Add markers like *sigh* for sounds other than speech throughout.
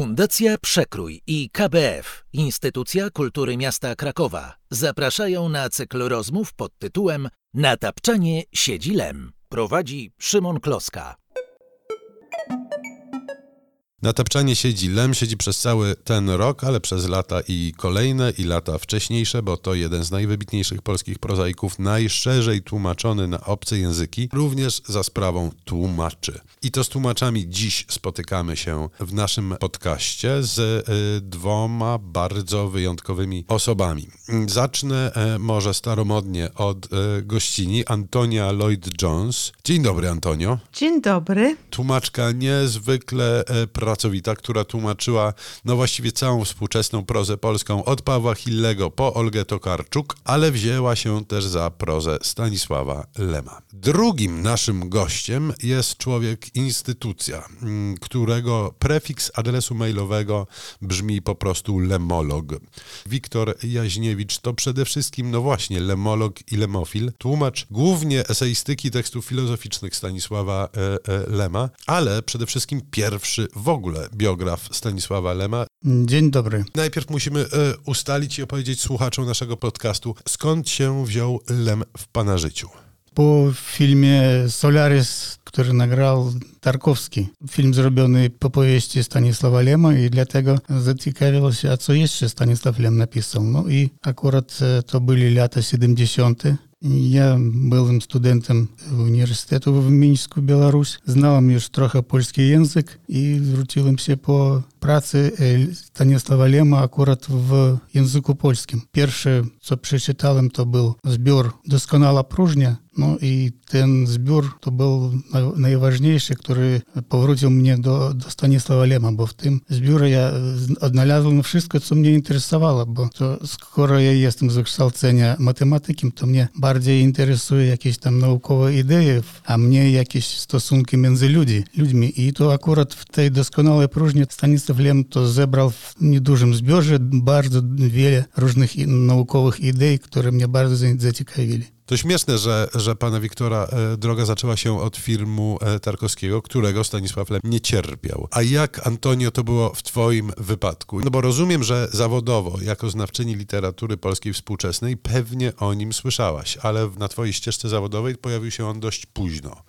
Fundacja Przekrój i KBF, Instytucja Kultury Miasta Krakowa, zapraszają na cykl rozmów pod tytułem Natapczanie siedzi lem. Prowadzi Szymon Kloska. Na tapczanie siedzi Lem, siedzi przez cały ten rok, ale przez lata i kolejne, i lata wcześniejsze, bo to jeden z najwybitniejszych polskich prozaików, najszerzej tłumaczony na obce języki, również za sprawą tłumaczy. I to z tłumaczami dziś spotykamy się w naszym podcaście z y, dwoma bardzo wyjątkowymi osobami. Zacznę y, może staromodnie od y, gościni Antonia Lloyd-Jones. Dzień dobry, Antonio. Dzień dobry. Tłumaczka niezwykle pracowita pracowita, która tłumaczyła no właściwie całą współczesną prozę polską od Pawła Hillego po Olgę Tokarczuk, ale wzięła się też za prozę Stanisława Lema. Drugim naszym gościem jest człowiek instytucja, mm, którego prefiks adresu mailowego brzmi po prostu lemolog. Wiktor Jaźniewicz to przede wszystkim, no właśnie, lemolog i lemofil, tłumacz głównie eseistyki tekstów filozoficznych Stanisława e, e, Lema, ale przede wszystkim pierwszy w ogóle ogóle biograf Stanisława Lema. Dzień dobry. Najpierw musimy e, ustalić i opowiedzieć słuchaczom naszego podcastu, skąd się wziął Lem w pana życiu. Po filmie Solaris, który nagrał Tarkowski. Film zrobiony po powieści Stanisława Lema i dlatego zaciekawiło się, a co jeszcze Stanisław Lem napisał. No i akurat e, to byli lata 70. Я былым студэнтам універсітэту в мінску Беларусь знал мне ж троху польскі язык і руціламся по pracy Stanisława Lema akurat w języku polskim. Pierwsze, co przeczytałem, to był zbiór Doskonała próżnia. No i ten zbiór to był najważniejszy, który powrócił mnie do, Stanisława Lema, bo w tym zbiorze ja odnalazłem wszystko, co mnie interesowało, bo skoro ja jestem z wykształcenia matematykiem, to mnie bardziej interesuje jakieś tam naukowe idee, a mnie jakieś stosunki między ludzi, ludźmi. I to akurat w tej doskonałej próżni Stanisław To zebrał w niedużym zbiorze bardzo wiele różnych naukowych idei, które mnie bardzo zaciekawili. To śmieszne, że, że pana Wiktora e, droga zaczęła się od filmu e, Tarkowskiego, którego Stanisław Lem nie cierpiał. A jak, Antonio, to było w twoim wypadku? No bo rozumiem, że zawodowo, jako znawczyni literatury polskiej współczesnej, pewnie o nim słyszałaś, ale na twojej ścieżce zawodowej pojawił się on dość późno.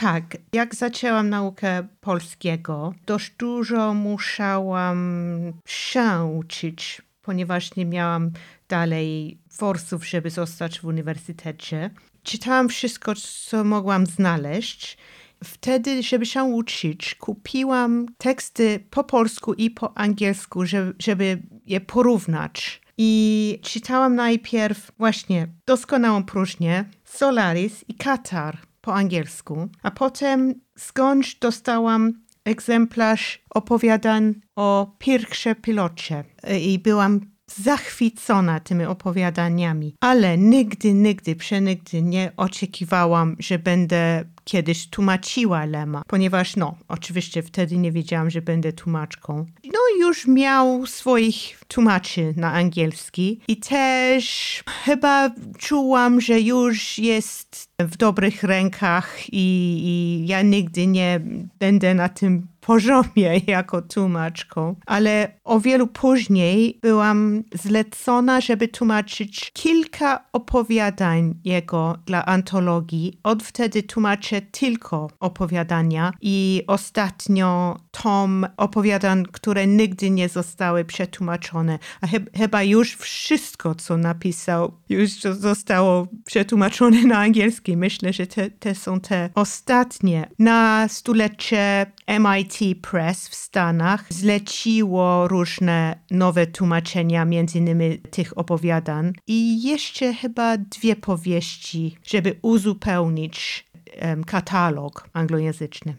Tak, jak zaczęłam naukę polskiego, dość dużo musiałam się uczyć, ponieważ nie miałam dalej forsów, żeby zostać w uniwersytecie. Czytałam wszystko, co mogłam znaleźć. Wtedy, żeby się uczyć, kupiłam teksty po polsku i po angielsku, żeby, żeby je porównać. I czytałam najpierw właśnie Doskonałą próżnię, Solaris i Katar po angielsku, a potem skądś dostałam egzemplarz opowiadań o pierwsze pilocie. I byłam zachwycona tymi opowiadaniami, ale nigdy, nigdy, przenigdy nie oczekiwałam, że będę kiedyś tłumaczyła Lema, ponieważ no, oczywiście wtedy nie wiedziałam, że będę tłumaczką. No już miał swoich tłumaczy na angielski i też chyba czułam, że już jest w dobrych rękach i, i ja nigdy nie będę na tym poziomie jako tłumaczką, ale o wielu później byłam zlecona, żeby tłumaczyć kilka opowiadań jego dla antologii. Od wtedy tłumaczę tylko opowiadania i ostatnio tom opowiadań, które nigdy nie zostały przetłumaczone. A chyba już wszystko, co napisał, już zostało przetłumaczone na angielski. Myślę, że te, te są te ostatnie. Na stulecie MIT Press w Stanach zleciło różne nowe tłumaczenia, między innymi tych opowiadań i jeszcze chyba dwie powieści, żeby uzupełnić um, katalog anglojęzyczny.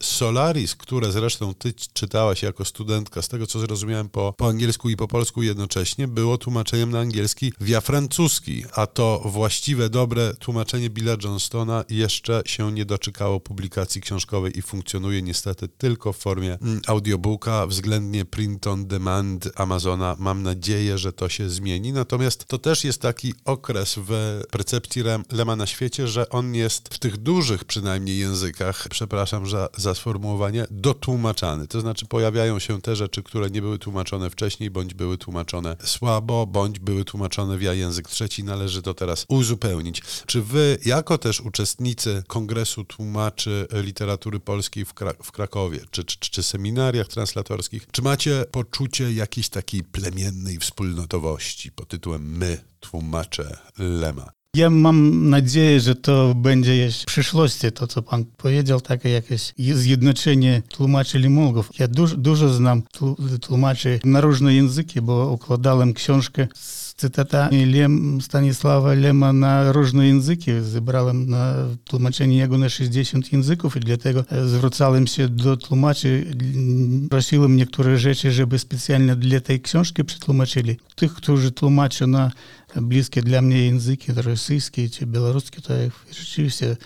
Solaris, które zresztą ty czytałaś jako studentka, z tego co zrozumiałem po, po angielsku i po polsku jednocześnie, było tłumaczeniem na angielski via francuski, a to właściwe, dobre tłumaczenie Billa Johnstona jeszcze się nie doczekało publikacji książkowej i funkcjonuje niestety tylko w formie mm, audiobooka, względnie print on demand Amazona. Mam nadzieję, że to się zmieni. Natomiast to też jest taki okres w percepcji Lema na świecie, że on jest w tych dużych przynajmniej językach, przepraszam za, za sformułowanie, dotłumaczany. To znaczy pojawiają się te rzeczy, które nie były tłumaczone wcześniej, bądź były tłumaczone słabo, bądź były tłumaczone via język trzeci. Należy to teraz uzupełnić. Czy wy, jako też uczestnicy Kongresu Tłumaczy Literatury Polskiej w, w Krakowie, czy, czy, czy seminariach translatorskich, czy macie poczucie jakiejś takiej plemiennej wspólnotowości pod tytułem My, tłumacze Lema? Ja mam nadzieję, że to będzie w przyszłości, to co pan powiedział, takie jakieś zjednoczenie tłumaczy limologów. Ja dużo, dużo znam tłumaczy na różne języki, bo układałem książkę z cytatami Lem, Stanisława Lema na różne języki. Zebrałem na tłumaczenie jego na 60 języków i dlatego zwracałem się do tłumaczy. Prosiłem niektóre rzeczy, żeby specjalnie dla tej książki przetłumaczyli. Tych, którzy tłumaczą na bliskie dla mnie języki, rosyjskie czy białoruskie, to ja rzeczywiście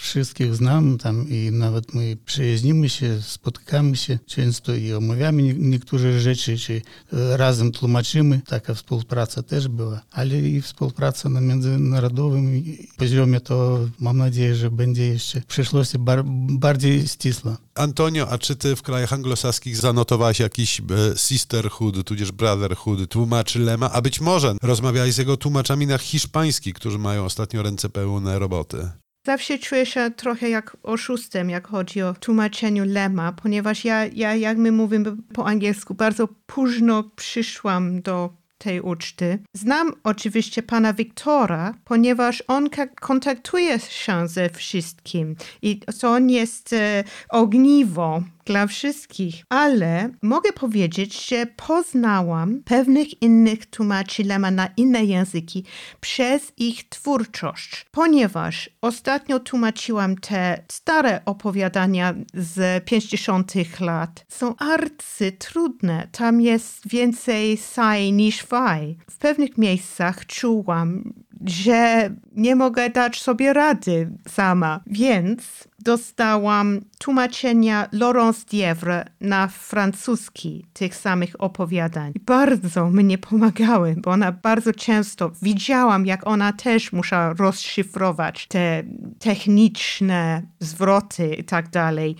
wszystkich znam tam i nawet my przyjaźnimy się, spotykamy się często i omawiamy niektóre rzeczy, czy razem tłumaczymy. Taka współpraca też była, ale i współpraca na międzynarodowym poziomie to mam nadzieję, że będzie jeszcze w przyszłości bar bardziej ścisła. Antonio, a czy ty w krajach anglosaskich zanotowałeś jakiś sisterhood, tudzież brotherhood tłumaczy Lema, a być może rozmawiałeś z jego tłumaczami na hiszpański, którzy mają ostatnio ręce pełne roboty? Zawsze czuję się trochę jak oszustem, jak chodzi o tłumaczeniu Lema, ponieważ ja, ja jak my mówimy po angielsku, bardzo późno przyszłam do tej uczty. Znam oczywiście pana Wiktora, ponieważ on kontaktuje się ze wszystkim i to on jest e, ogniwo dla wszystkich, ale mogę powiedzieć, że poznałam pewnych innych tłumaczy Lema na inne języki przez ich twórczość, ponieważ ostatnio tłumaczyłam te stare opowiadania z 50. lat. Są arcy trudne, tam jest więcej saj niż faj. W pewnych miejscach czułam, że nie mogę dać sobie rady sama, więc dostałam tłumaczenia Laurence Dievre na francuski tych samych opowiadań. Bardzo mnie pomagały, bo ona bardzo często widziałam, jak ona też musiała rozszyfrować te techniczne zwroty i tak dalej.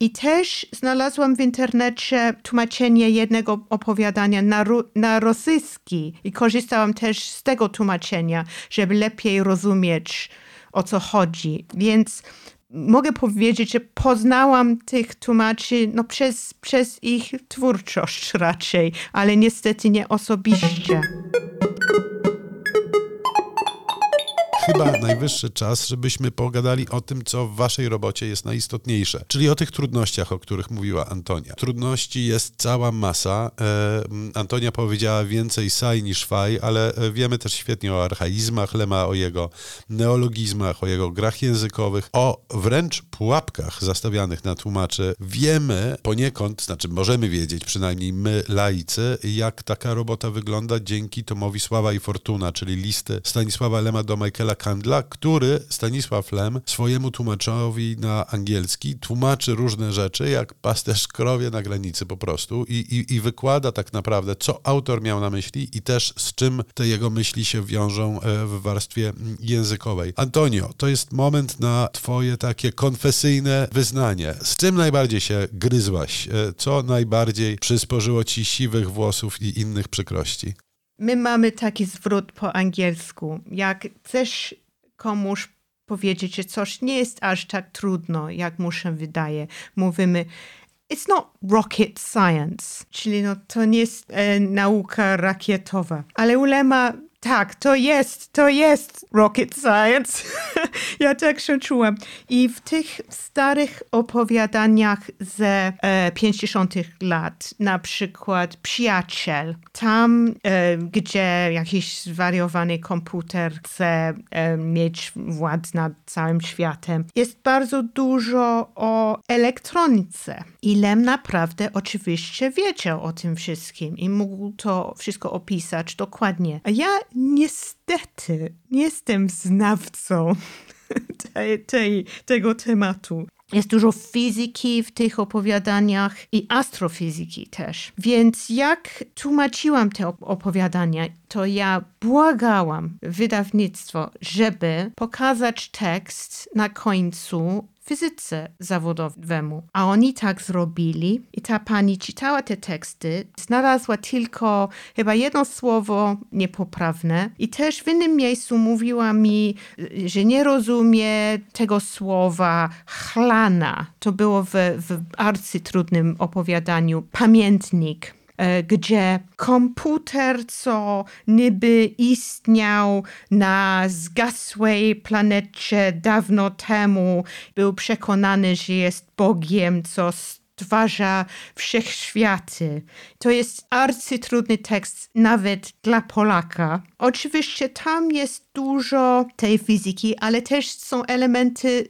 I też znalazłam w internecie tłumaczenie jednego opowiadania na, na rosyjski i korzystałam też z tego tłumaczenia, żeby lepiej rozumieć o co chodzi. Więc mogę powiedzieć, że poznałam tych tłumaczy no, przez, przez ich twórczość raczej, ale niestety nie osobiście chyba najwyższy czas, żebyśmy pogadali o tym, co w waszej robocie jest najistotniejsze, czyli o tych trudnościach, o których mówiła Antonia. Trudności jest cała masa. E, Antonia powiedziała więcej saj niż faj, ale e, wiemy też świetnie o archaizmach Lema, o jego neologizmach, o jego grach językowych, o wręcz pułapkach zastawianych na tłumaczy. Wiemy poniekąd, znaczy możemy wiedzieć, przynajmniej my, laicy, jak taka robota wygląda dzięki tomowi Sława i Fortuna, czyli listy Stanisława Lema do Michaela Kandla, który Stanisław Lem swojemu tłumaczowi na angielski tłumaczy różne rzeczy, jak pasterz krowie na granicy po prostu i, i, i wykłada tak naprawdę, co autor miał na myśli i też z czym te jego myśli się wiążą e, w warstwie językowej. Antonio, to jest moment na twoje takie konfesyjne wyznanie. Z czym najbardziej się gryzłaś? E, co najbardziej przysporzyło ci siwych włosów i innych przykrości? My mamy taki zwrot po angielsku. Jak chcesz komuś powiedzieć, że coś nie jest aż tak trudno, jak mu się wydaje, mówimy It's not rocket science, czyli no, to nie jest e, nauka rakietowa. Ale ulema tak, to jest, to jest rocket science. *laughs* ja tak się czułam. I w tych starych opowiadaniach ze e, 50. lat, na przykład Przyjaciel, tam, e, gdzie jakiś zwariowany komputer chce e, mieć władzę nad całym światem, jest bardzo dużo o elektronice. I Lem naprawdę oczywiście wiedział o tym wszystkim i mógł to wszystko opisać dokładnie. A ja niestety nie jestem znawcą *laughs* tej, tej, tego tematu. Jest dużo fizyki w tych opowiadaniach i astrofizyki też. Więc jak tłumaczyłam te opowiadania, to ja błagałam wydawnictwo, żeby pokazać tekst na końcu fizyce zawodowemu. A oni tak zrobili i ta pani czytała te teksty, znalazła tylko chyba jedno słowo niepoprawne i też w innym miejscu mówiła mi, że nie rozumie tego słowa To było w, w arcytrudnym opowiadaniu pamiętnik gdzie komputer, co niby istniał na zgasłej planecie dawno temu, był przekonany, że jest Bogiem, co stwarza wszechświaty. To jest arcytrudny tekst nawet dla Polaka. Oczywiście tam jest dużo tej fizyki, ale też są elementy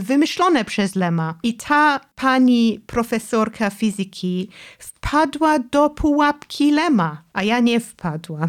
wymyślone przez Lema. I ta pani profesorka fizyki wpadła do pułapki Lema, a ja nie wpadłam.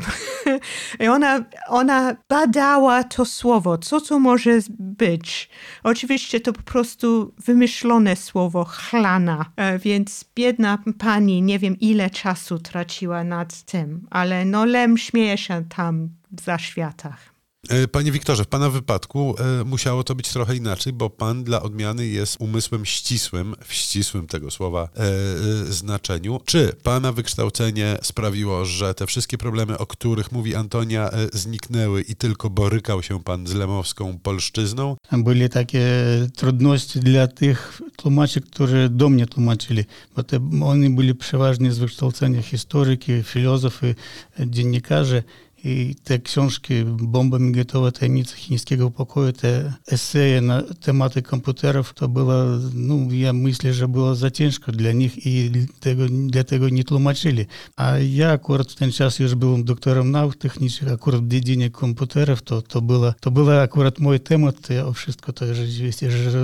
*laughs* I ona, ona badała to słowo, co to może być. Oczywiście to po prostu wymyślone słowo chlana, więc biedna pani nie wiem ile czasu traciła nad tym, ale no Lem śmieje się tam w zaświatach. E, panie Wiktorze, w Pana wypadku e, musiało to być trochę inaczej, bo Pan dla odmiany jest umysłem ścisłym, w ścisłym tego słowa e, znaczeniu. Czy Pana wykształcenie sprawiło, że te wszystkie problemy, o których mówi Antonia, zniknęły i tylko borykał się Pan z lemowską polszczyzną? Były takie trudności dla tych tłumaczy, którzy do mnie tłumaczyli, bo te, oni byli przeważnie z wykształcenia historyki, filozofy, dziennikarze. I te książki Bomba Migatowa, Tajemnica Chińskiego Pokoju, te eseje na tematy komputerów, to było, no ja myślę, że było za ciężko dla nich i tego, dlatego nie tłumaczyli. A ja akurat w ten czas już byłem doktorem nauk technicznych, akurat w dziedzinie komputerów, to, to, było, to był akurat mój temat, ja wszystko to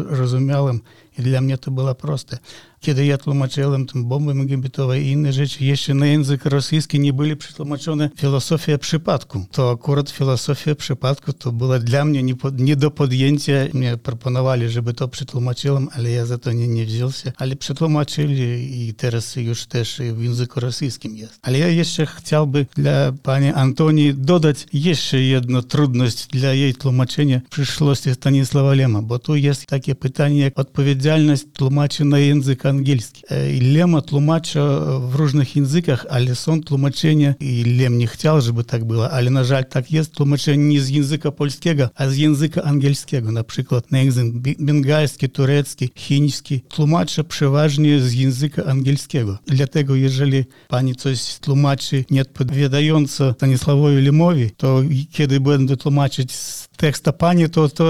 rozumiałem i dla mnie to było proste. Kiedy ja tłumaczyłem tam bomby megabitowe i inne rzeczy, jeszcze na język rosyjski nie były przetłumaczone filozofia przypadku. To akurat filozofia przypadku to była dla mnie nie, nie do podjęcia. Mnie proponowali, żeby to przetłumaczyłem, ale ja za to nie, nie wziął się. Ale przetłumaczyli i teraz już też w języku rosyjskim jest. Ale ja jeszcze chciałbym dla pani Antonii dodać jeszcze jedną trudność dla jej tłumaczenia przyszłości Stanisława Lema, bo tu jest takie pytanie jak odpowiedzialność tłumaczy na język ангельскі э, лема тлумача э, в różnych языках але сон тлумачэння і лем не хцял же бы так было. Але на жаль так есть тлумачэнне не з языка польскега а з языка ангельскега напрыклад на экзен бенгальскі турэцкі хінічскі тлумача прыважнее з языка ангельскега для tego jeżeli pani coś тлумачы не адпавядаюцца станіславою лімові то kiedy będę тлумачыць з pani, to, to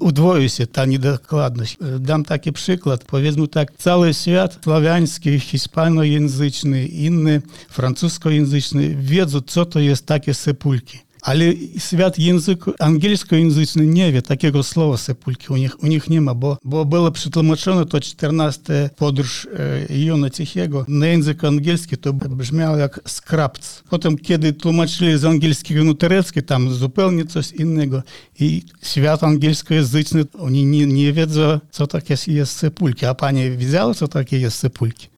udwoi się ta niedokładność. Dam taki przykład. Powiedzmy tak, cały świat sławiański, hiszpanojęzyczny, inny, francuskojęzyczny wiedzą, co to jest takie sepulki. Ale świat języku angielskojęzyczny nie wie takiego słowa sepulki. U nich, u nich nie ma, bo było przetłumaczone to 14 podróż e, Jona Cichego. Na język angielski to brzmiało jak skrapc. Potem, kiedy tłumaczyli z angielskiego na turecki, tam zupełnie coś innego. I świat angielskojęzyczny, oni nie, nie wiedzą, co takie jest sepulki. A pani wiedziała, co takie jest sepulki?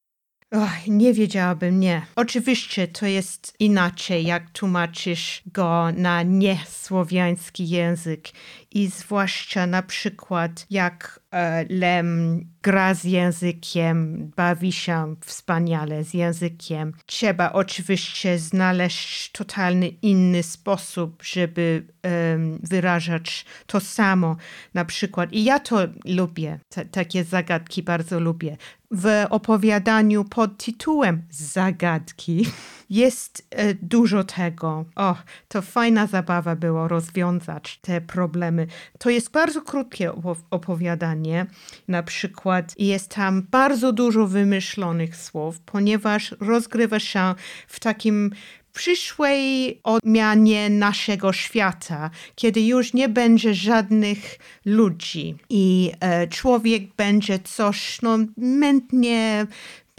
Och, nie wiedziałabym, nie. Oczywiście to jest inaczej, jak tłumaczysz go na niesłowiański język i zwłaszcza na przykład jak Lem gra z językiem, bawi się wspaniale z językiem. Trzeba oczywiście znaleźć totalny inny sposób, żeby um, wyrażać to samo. Na przykład, i ja to lubię, takie zagadki bardzo lubię. W opowiadaniu pod tytułem Zagadki *laughs* jest e, dużo tego. O, to fajna zabawa było rozwiązać te problemy. To jest bardzo krótkie opowiadanie. Na przykład jest tam bardzo dużo wymyślonych słów, ponieważ rozgrywa się w takim przyszłej odmianie naszego świata, kiedy już nie będzie żadnych ludzi i e, człowiek będzie coś no, mętnie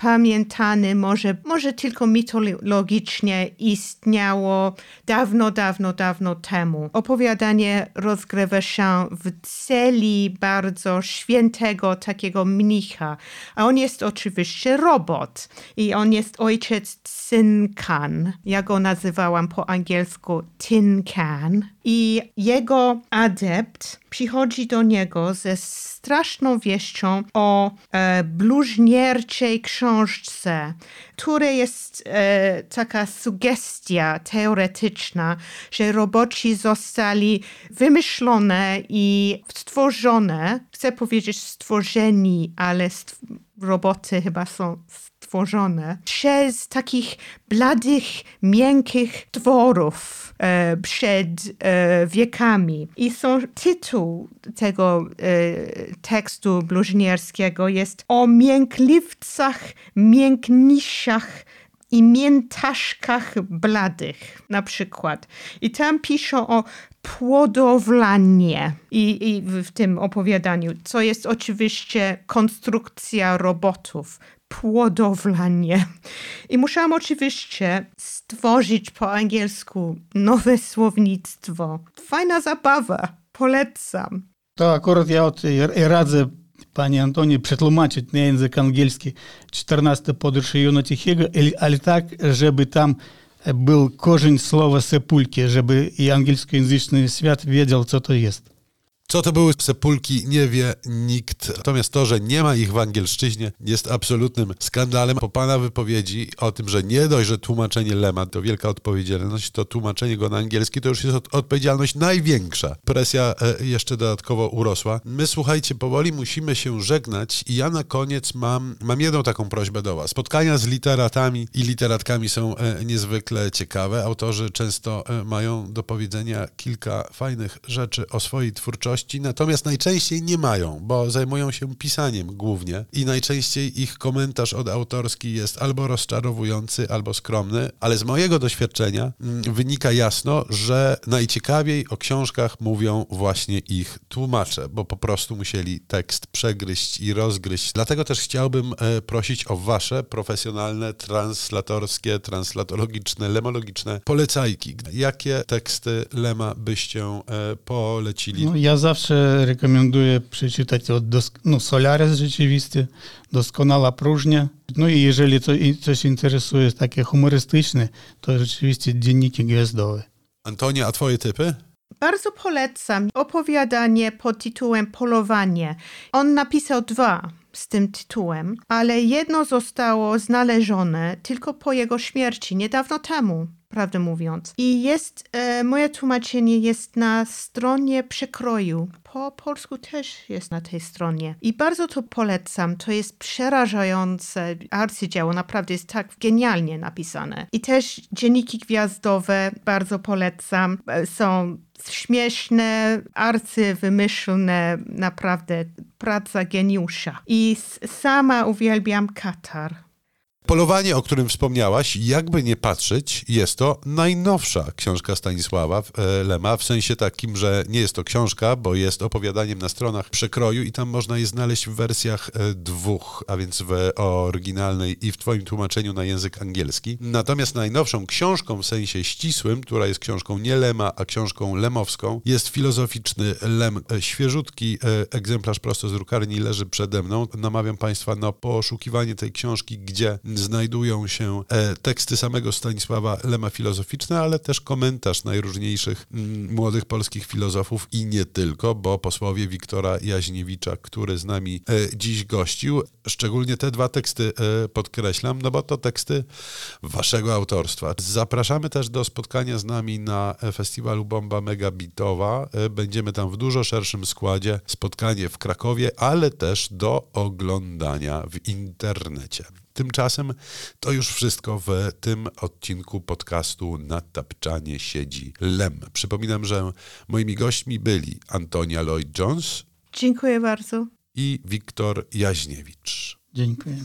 pamiętany, może, może tylko mitologicznie istniało dawno, dawno, dawno temu. Opowiadanie rozgrywa się w celi bardzo świętego takiego mnicha, a on jest oczywiście robot i on jest ojciec Synkan. Ja go nazywałam po angielsku Tin Can. I jego adept przychodzi do niego ze straszną wieścią o e, bluźnierczej książce, której jest e, taka sugestia teoretyczna, że roboci zostali wymyślone i stworzone, chcę powiedzieć stworzeni, ale roboty chyba są stworzone przez takich bladych, miękkich tworów e, przed e, wiekami. I są tytuł tego e, tekstu bluźnierskiego jest o miękliwcach, mięknisiach i miętaszkach bladych na przykład. I tam piszą o płodowlanie I, i w tym opowiadaniu, co jest oczywiście konstrukcja robotów, płodowlanie. I musiałam oczywiście stworzyć po angielsku nowe słownictwo. Fajna zabawa, polecam. To akurat ja od radzę Pani Antonie przetłumaczyć na język angielski 14 podróż Jona Tichiego, ale tak, żeby tam był korzeń słowa sepulki, żeby i angielskojęzyczny świat wiedział, co to jest. Co to były sepulki, nie wie nikt. Natomiast to, że nie ma ich w angielszczyźnie, jest absolutnym skandalem. Po pana wypowiedzi o tym, że nie dość, że tłumaczenie Lema to wielka odpowiedzialność, to tłumaczenie go na angielski to już jest odpowiedzialność największa. Presja e, jeszcze dodatkowo urosła. My, słuchajcie, powoli musimy się żegnać i ja na koniec mam, mam jedną taką prośbę do was. Spotkania z literatami i literatkami są e, niezwykle ciekawe. Autorzy często e, mają do powiedzenia kilka fajnych rzeczy o swojej twórczości natomiast najczęściej nie mają, bo zajmują się pisaniem głównie i najczęściej ich komentarz od autorski jest albo rozczarowujący, albo skromny, ale z mojego doświadczenia mm, wynika jasno, że najciekawiej o książkach mówią właśnie ich tłumacze, bo po prostu musieli tekst przegryźć i rozgryźć. Dlatego też chciałbym e, prosić o wasze profesjonalne, translatorskie, translatologiczne, lemologiczne polecajki. Jakie teksty Lema byście e, polecili? No, ja zawsze rekomenduję przeczytać od dosk- no, Solaris rzeczywiście, doskonała próżnia. No i jeżeli to, coś interesuje takie humorystyczne, to rzeczywiście dzienniki gwiazdowe. Antonia, a twoje typy? Bardzo polecam opowiadanie pod tytułem Polowanie. On napisał dwa z tym tytułem, ale jedno zostało znalezione tylko po jego śmierci, niedawno temu prawdę mówiąc. I jest, e, moje tłumaczenie jest na stronie przekroju. Po polsku też jest na tej stronie. I bardzo to polecam. To jest przerażające arcydzieło. Naprawdę jest tak genialnie napisane. I też dzienniki gwiazdowe bardzo polecam. E, są śmieszne, arcywymyślne, naprawdę praca geniusza. I sama uwielbiam Katar. Polowanie, o którym wspomniałaś, jakby nie patrzeć, jest to najnowsza książka Stanisława e, Lema, w sensie takim, że nie jest to książka, bo jest opowiadaniem na stronach przekroju i tam można je znaleźć w wersjach e, dwóch, a więc w oryginalnej i w twoim tłumaczeniu na język angielski. Natomiast najnowszą książką w sensie ścisłym, która jest książką nie Lema, a książką lemowską, jest filozoficzny Lem, e, świeżutki egzemplarz prosto z drukarni leży przede mną. Namawiam Państwa na poszukiwanie tej książki, gdzie znajdują się e, teksty samego Stanisława Lema filozoficzne, ale też komentarz najróżniejszych mm, młodych polskich filozofów i nie tylko, bo posłowie Wiktora Jaźniewicza, który z nami e, dziś gościł, szczególnie te dwa teksty e, podkreślam, no bo to teksty waszego autorstwa. Zapraszamy też do spotkania z nami na festiwalu Bomba Megabitowa. Będziemy tam w dużo szerszym składzie. Spotkanie w Krakowie, ale też do oglądania w internecie. Tymczasem to już wszystko w tym odcinku podcastu Na tapczanie siedzi Lem. Przypominam, że moimi gośćmi byli Antonia Lloyd-Jones Dziękuję bardzo. i Wiktor Jaźniewicz. Dziękuję.